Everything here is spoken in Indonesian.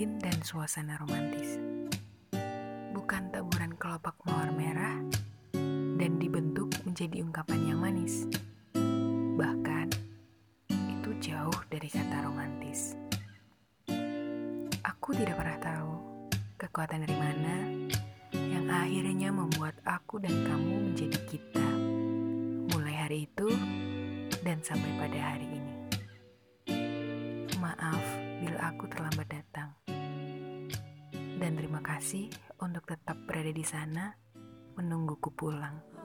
lilin dan suasana romantis. Bukan taburan kelopak mawar merah dan dibentuk menjadi ungkapan yang manis. Bahkan, itu jauh dari kata romantis. Aku tidak pernah tahu kekuatan dari mana yang akhirnya membuat aku dan kamu menjadi kita. Mulai hari itu dan sampai pada hari ini. Maaf bila aku terlambat datang. Dan terima kasih untuk tetap berada di sana menungguku pulang.